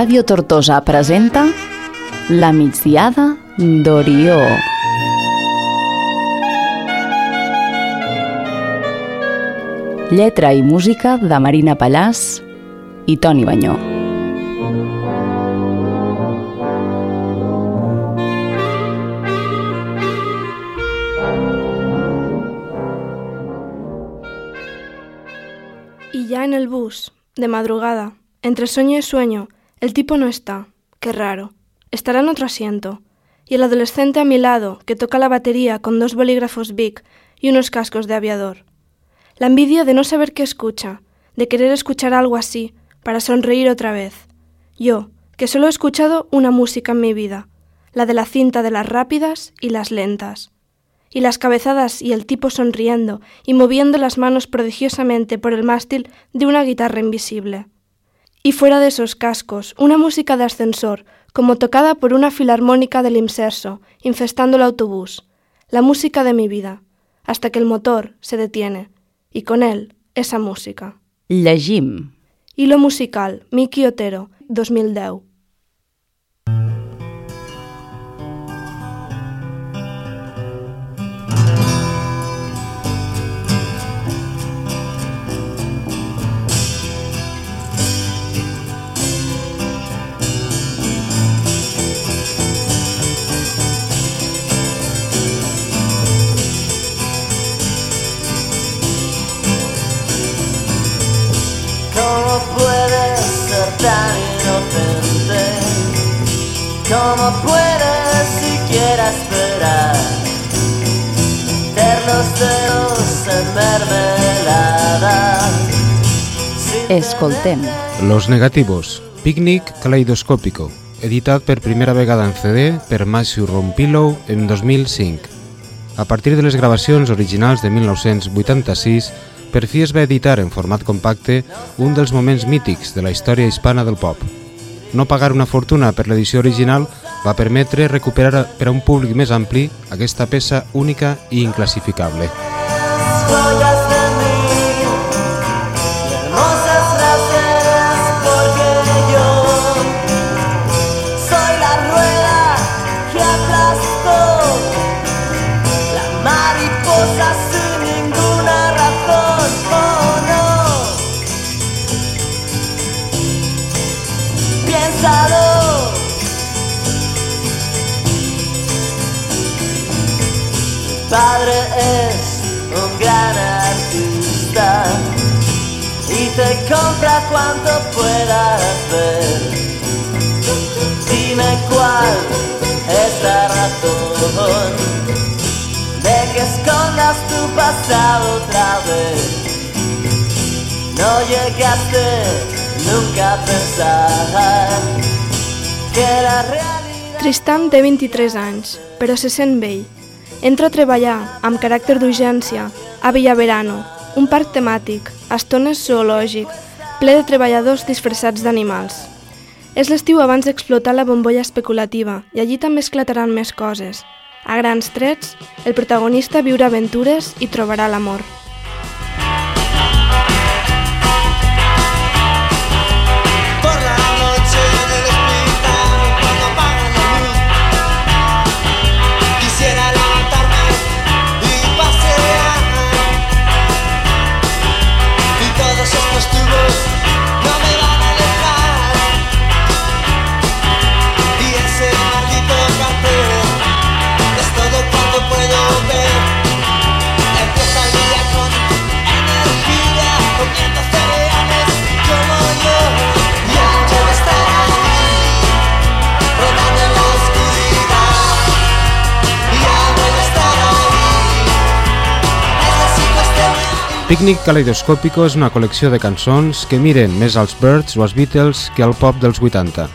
Ràdio Tortosa presenta La migdiada d'Orió. Lletra i música de Marina Pallàs i Toni Banyó. Y ya en el bus, de madrugada, entre sueño y sueño, el tipo no está. Qué raro. Estará en otro asiento. Y el adolescente a mi lado, que toca la batería con dos bolígrafos Bic y unos cascos de aviador. La envidia de no saber qué escucha, de querer escuchar algo así, para sonreír otra vez. Yo, que solo he escuchado una música en mi vida, la de la cinta de las rápidas y las lentas. Y las cabezadas y el tipo sonriendo y moviendo las manos prodigiosamente por el mástil de una guitarra invisible. Y fuera de esos cascos, una música de ascensor, como tocada por una filarmónica del inserso, infestando el autobús. La música de mi vida, hasta que el motor se detiene, y con él esa música. Llegim. Hilo musical, Miki Otero, 2010. ¿Cómo puedes siquiera esperar? Ver los dedos en mermelada. Escoltem. Los negativos. Picnic caleidoscópico. Editat per primera vegada en CD per Matthew Rompillow en 2005. A partir de les gravacions originals de 1986, per fi es va editar en format compacte un dels moments mítics de la història hispana del pop. No pagar una fortuna per l'edició original va permetre recuperar per a un públic més ampli aquesta peça única i inclassificable. joyas te compra cuanto puedas ver. Dime cuál es la razón de que escondas tu pasado otra vez. No llegaste nunca a pensar que la realidad... Tristan té 23 anys, però se sent vell. Entra a treballar, amb caràcter d'urgència, a Villaverano, un parc temàtic, a estones zoològic, ple de treballadors disfressats d'animals. És l'estiu abans d'explotar la bombolla especulativa i allí també esclataran més coses. A grans trets, el protagonista viurà aventures i trobarà l'amor. Picnic Caleidoscópico és una col·lecció de cançons que miren més als Birds o als Beatles que al pop dels 80,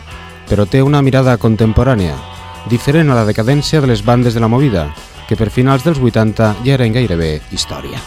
però té una mirada contemporània, diferent a la decadència de les bandes de la movida, que per finals dels 80 ja eren gairebé història.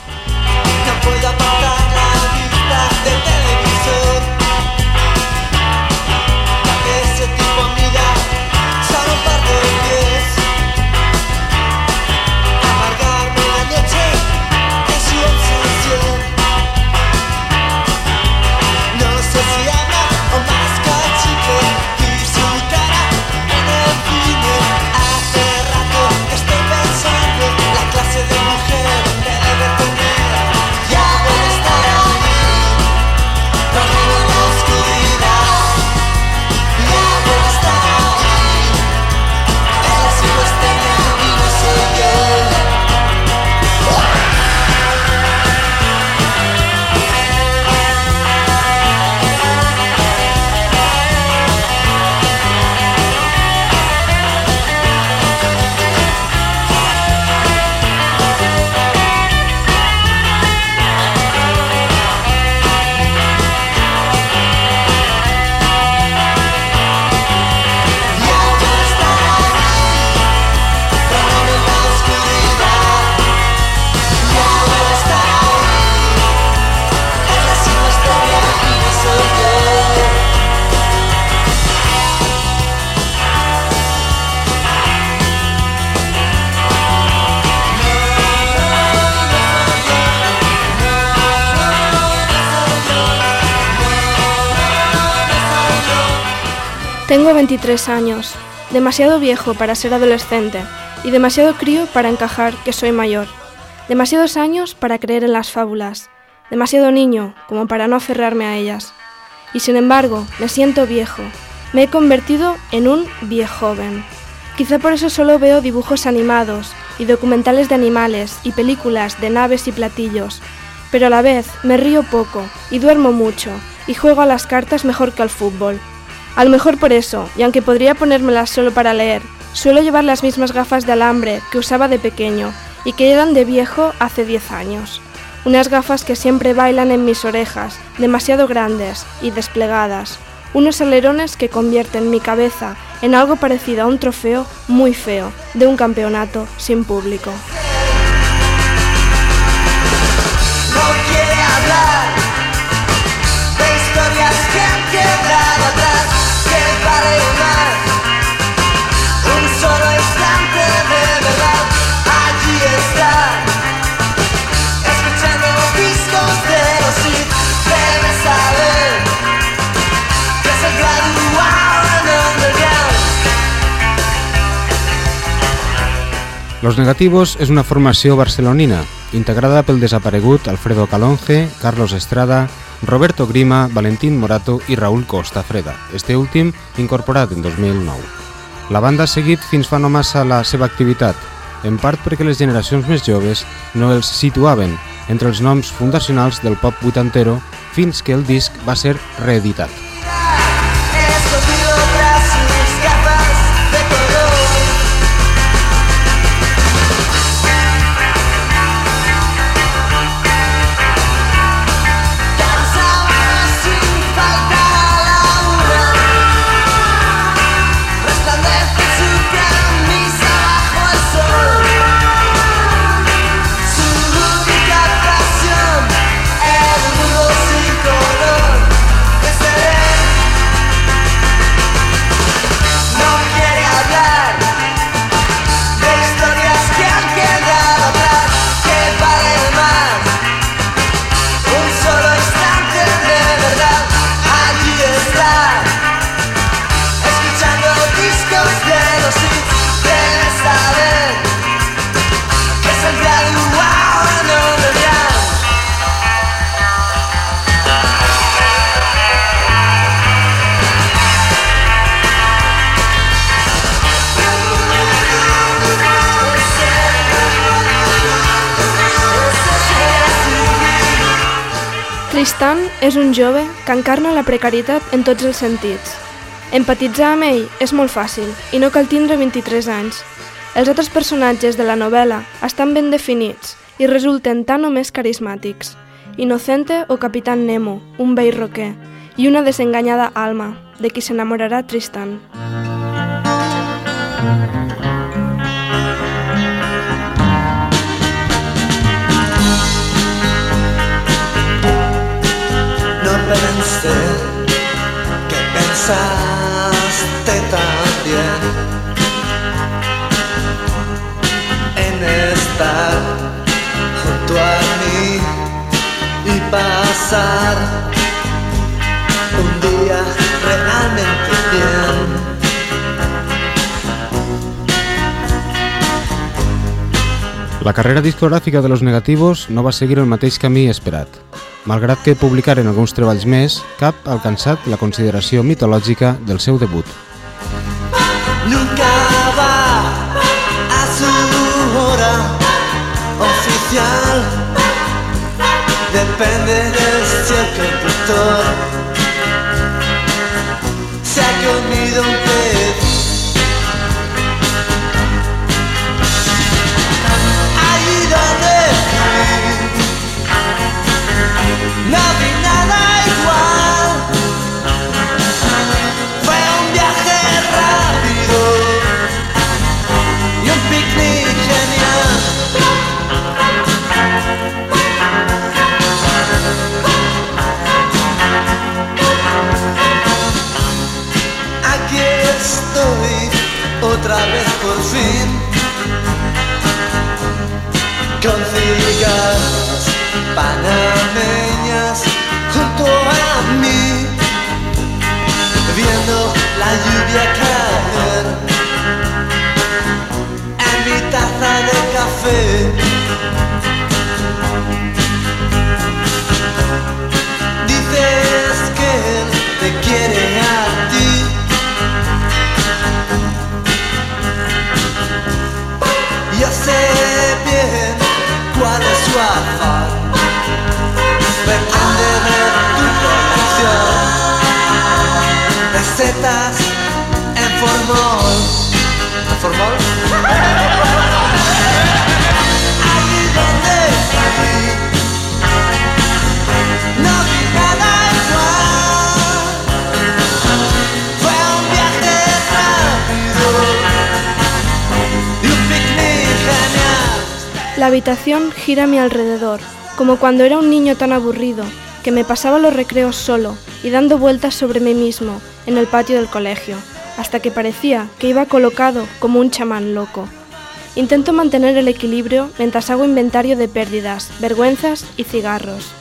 Tengo 23 años, demasiado viejo para ser adolescente y demasiado crío para encajar que soy mayor. Demasiados años para creer en las fábulas, demasiado niño como para no aferrarme a ellas. Y sin embargo, me siento viejo. Me he convertido en un viejoven. Quizá por eso solo veo dibujos animados y documentales de animales y películas de naves y platillos, pero a la vez me río poco y duermo mucho y juego a las cartas mejor que al fútbol. A lo mejor por eso, y aunque podría ponérmelas solo para leer, suelo llevar las mismas gafas de alambre que usaba de pequeño y que eran de viejo hace 10 años. Unas gafas que siempre bailan en mis orejas, demasiado grandes y desplegadas. Unos alerones que convierten mi cabeza en algo parecido a un trofeo muy feo de un campeonato sin público. Los Negativos és una formació barcelonina, integrada pel desaparegut Alfredo Calonge, Carlos Estrada, Roberto Grima, Valentín Morato i Raúl Costa Freda, este últim incorporat en 2009. La banda ha seguit fins fa no massa la seva activitat, en part perquè les generacions més joves no els situaven entre els noms fundacionals del pop vuitantero fins que el disc va ser reeditat. És un jove que encarna la precarietat en tots els sentits. Empatitzar amb ell és molt fàcil i no cal tindre 23 anys. Els altres personatges de la novel·la estan ben definits i resulten tan o més carismàtics. Inocente o Capitán Nemo, un vell roquer, i una desenganyada alma, de qui s'enamorarà Tristan. No que pensaste también en estar junto a mí y pasar un día realmente bien. La carrera discogràfica de Los Negativos no va seguir el mateix camí esperat. Malgrat que publicaren alguns treballs més, cap ha alcançat la consideració mitològica del seu debut. nunca va a su hora oficial. Depende de si el panameñas junto a mí viendo En formol. La habitación gira a mi alrededor, como cuando era un niño tan aburrido, que me pasaba los recreos solo y dando vueltas sobre mí mismo en el patio del colegio, hasta que parecía que iba colocado como un chamán loco. Intento mantener el equilibrio mientras hago inventario de pérdidas, vergüenzas y cigarros.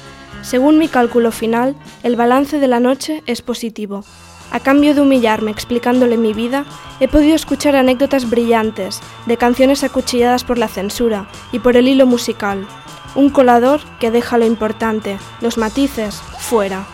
Según mi cálculo final, el balance de la noche es positivo. A cambio de humillarme explicándole mi vida, he podido escuchar anécdotas brillantes de canciones acuchilladas por la censura y por el hilo musical. Un colador que deja lo importante, los matices, fuera.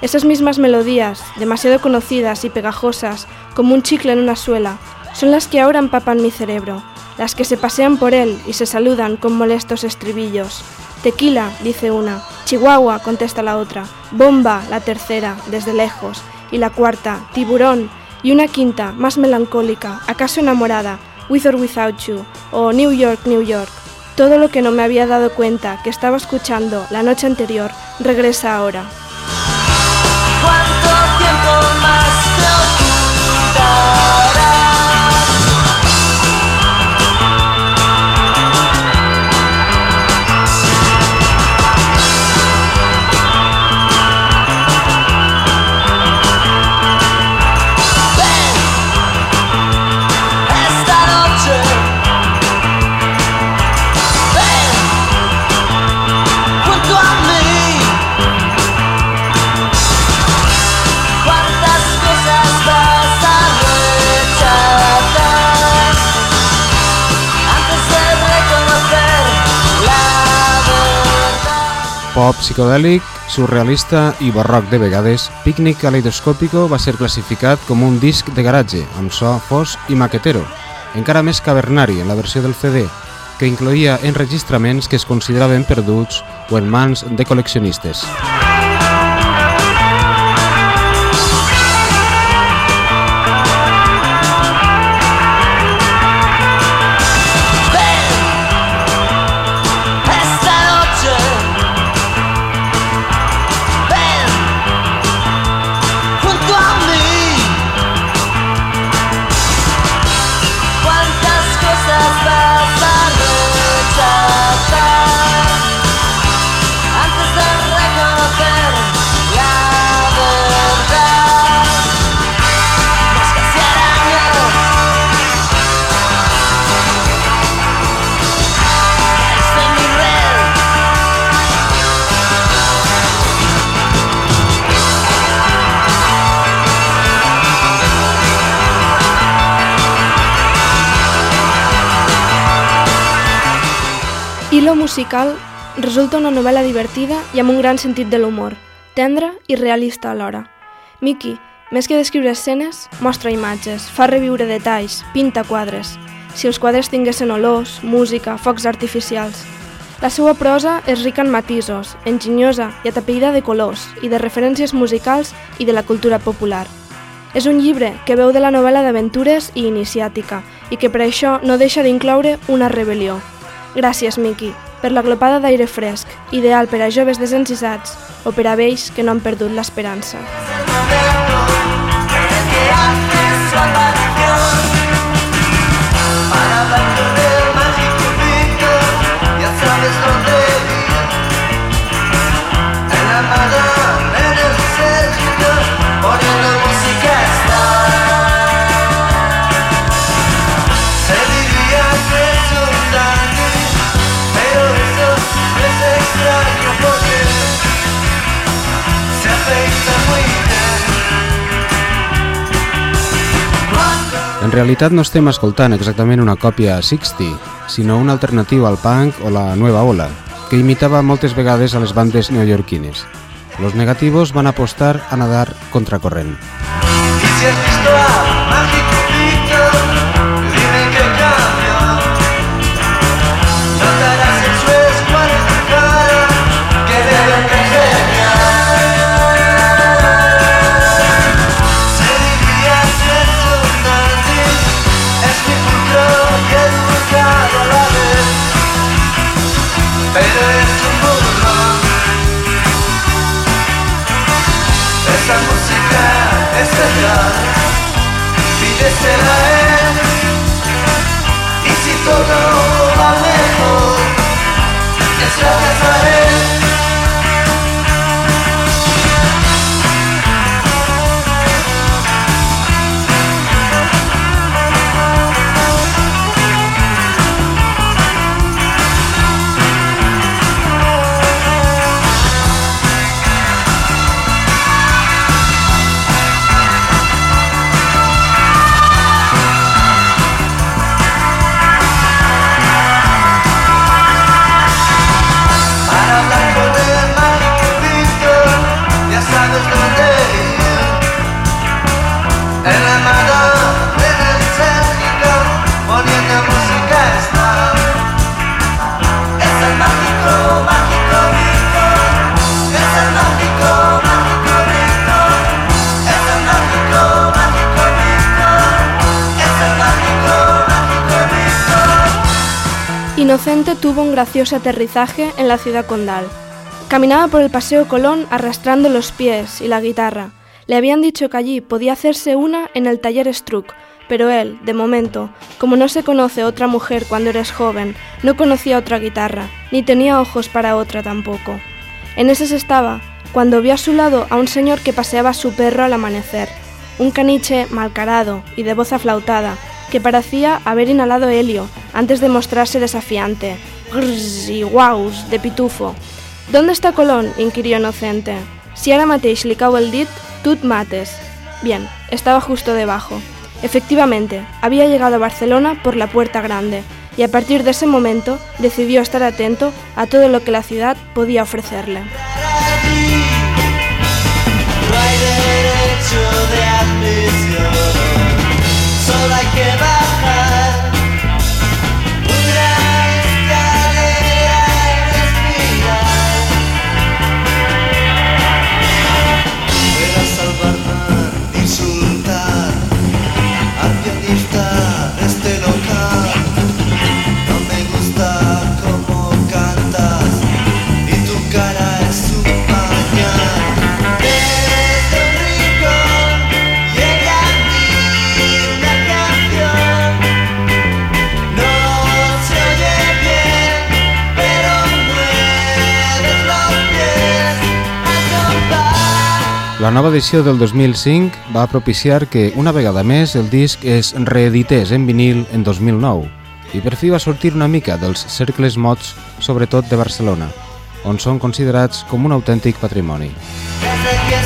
Esas mismas melodías, demasiado conocidas y pegajosas como un chicle en una suela, son las que ahora empapan mi cerebro, las que se pasean por él y se saludan con molestos estribillos. Tequila, dice una. Chihuahua, contesta la otra. Bomba, la tercera, desde lejos. Y la cuarta, tiburón. Y una quinta, más melancólica, acaso enamorada, With or Without You, o New York, New York. Todo lo que no me había dado cuenta que estaba escuchando la noche anterior regresa ahora. ¿Cuánto tiempo más Pop psicodèlic, surrealista i barroc de vegades, Pícnic Caleidoscópico va ser classificat com un disc de garatge, amb so fos i maquetero, encara més cavernari en la versió del CD, que incloïa enregistraments que es consideraven perduts o en mans de col·leccionistes. Musical resulta una novel·la divertida i amb un gran sentit de l'humor, tendra i realista alhora. Miki, més que descriure escenes, mostra imatges, fa reviure detalls, pinta quadres. Si els quadres tinguessin olors, música, focs artificials. La seva prosa és rica en matisos, enginyosa i atapeïda de colors i de referències musicals i de la cultura popular. És un llibre que veu de la novel·la d'aventures i iniciàtica i que per això no deixa d'incloure una rebel·lió. Gràcies, Miki, per la glopada d'aire fresc, ideal per a joves desencisats o per a vells que no han perdut l'esperança. En realitat no estem escoltant exactament una còpia 60, sinó una alternativa al punk o la nueva ola, que imitava moltes vegades a les bandes neoyorquines. Los negativos van apostar a nadar contracorrent. Si A él. Es gracias a él Inocente tuvo un gracioso aterrizaje en la ciudad condal. Caminaba por el Paseo Colón arrastrando los pies y la guitarra. Le habían dicho que allí podía hacerse una en el taller Struck, pero él, de momento, como no se conoce otra mujer cuando eres joven, no conocía otra guitarra, ni tenía ojos para otra tampoco. En ese se estaba, cuando vio a su lado a un señor que paseaba su perro al amanecer, un caniche malcarado y de voz aflautada, que parecía haber inhalado helio antes de mostrarse desafiante, grrrs y guaus de pitufo. ¿Dónde está Colón? inquirió inocente. Si ara mateix li cau el dit, et mates. Bien, estaba justo debajo. Efectivamente, había llegado a Barcelona por la Puerta Grande, y a partir de ese momento decidió estar atento a todo lo que la ciudad podía ofrecerle. Solo hay que bajar una escalera en espiral. Verás al barman insultar al pianista La nova edició del 2005 va propiciar que, una vegada més, el disc es reedités en vinil en 2009 i per fi va sortir una mica dels cercles mots, sobretot de Barcelona, on són considerats com un autèntic patrimoni. Desde que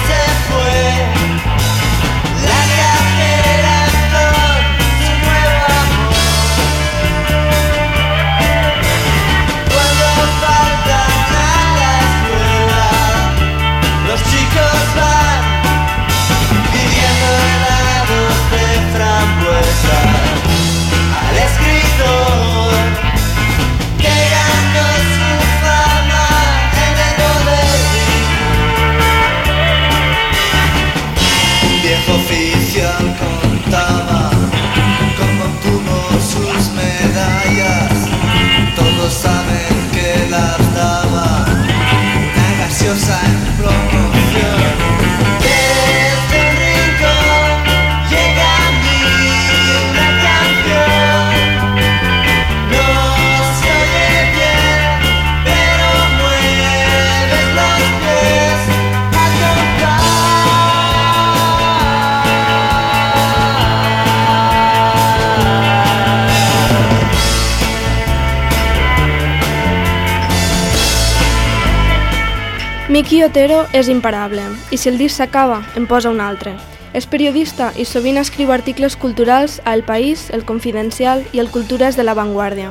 Miki Otero és imparable, i si el disc s'acaba, en posa un altre. És periodista i sovint escriu articles culturals a El País, El Confidencial i el Cultures de la Vanguardia.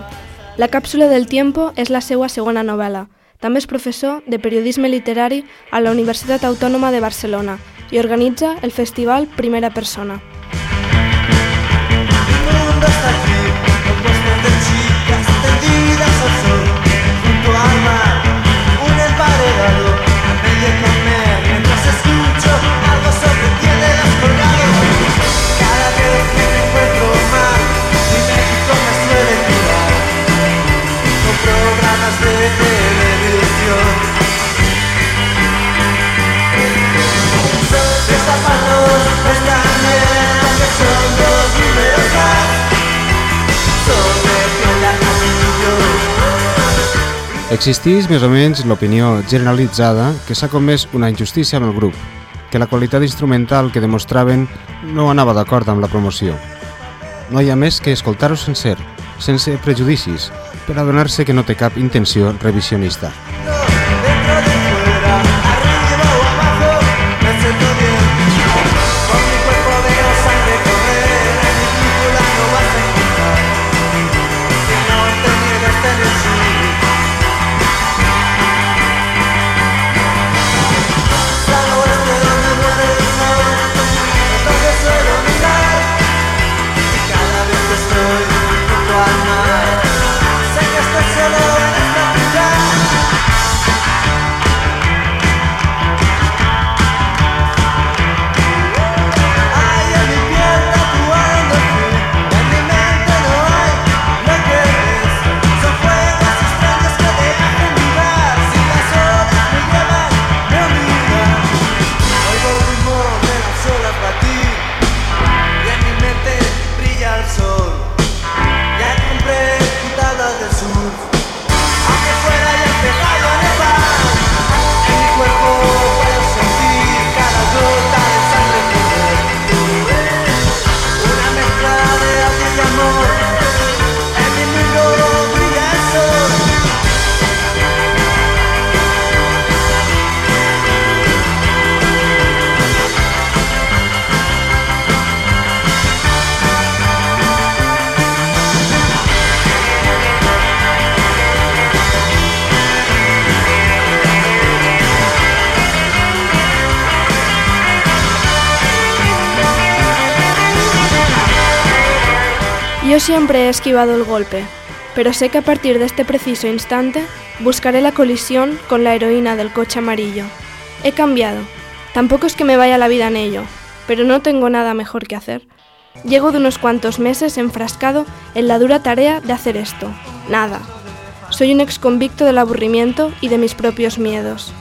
La càpsula del tiempo és la seva segona novel·la. També és professor de periodisme literari a la Universitat Autònoma de Barcelona i organitza el festival Primera Persona. El mundo está aquí, Existeix més o menys l'opinió generalitzada que s'ha comès una injustícia amb el grup, que la qualitat instrumental que demostraven no anava d'acord amb la promoció. No hi ha més que escoltar-ho sencer, sense prejudicis, per adonar-se que no té cap intenció revisionista. Siempre he esquivado el golpe, pero sé que a partir de este preciso instante buscaré la colisión con la heroína del coche amarillo. He cambiado. Tampoco es que me vaya la vida en ello, pero no tengo nada mejor que hacer. Llego de unos cuantos meses enfrascado en la dura tarea de hacer esto. Nada. Soy un ex convicto del aburrimiento y de mis propios miedos.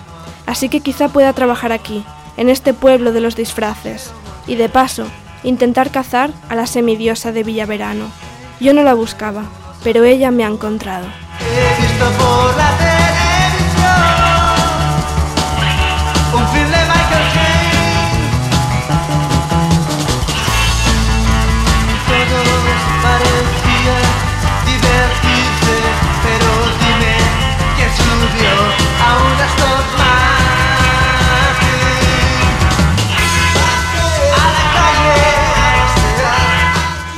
Así que quizá pueda trabajar aquí, en este pueblo de los disfraces. Y de paso, intentar cazar a la semidiosa de Villaverano. Yo no la buscaba, pero ella me ha encontrado. He visto por la televisión un film de Michael Caine. Todo parecía divertirse, pero dime quién subió a un Aston Martin.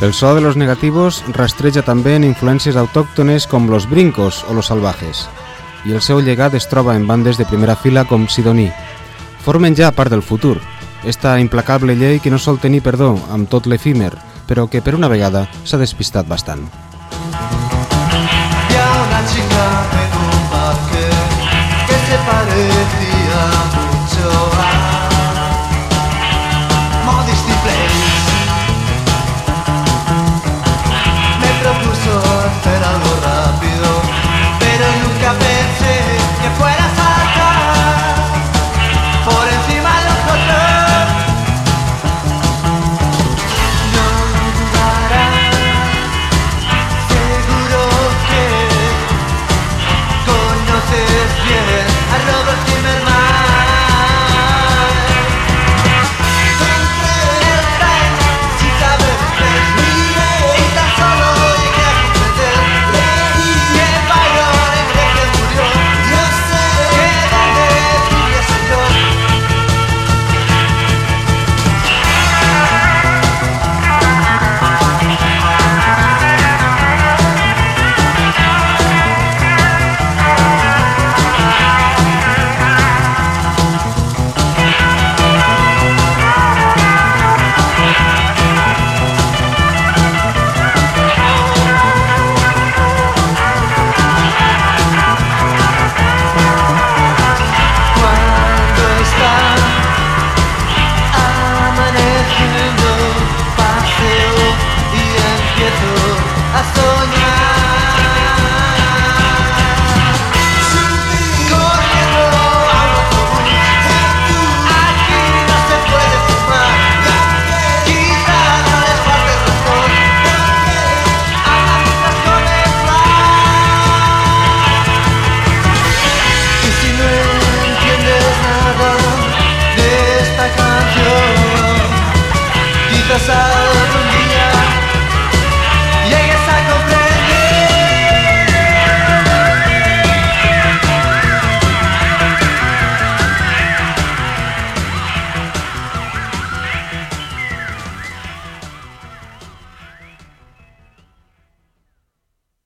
El so de los negativos rastreja també en influències autòctones com los brincos o los salvajes, i el seu llegat es troba en bandes de primera fila com Sidoní. Formen ja part del futur, esta implacable llei que no sol tenir perdó amb tot l'efímer, però que per una vegada s'ha despistat bastant. Vi a una chica en un parque que se parecía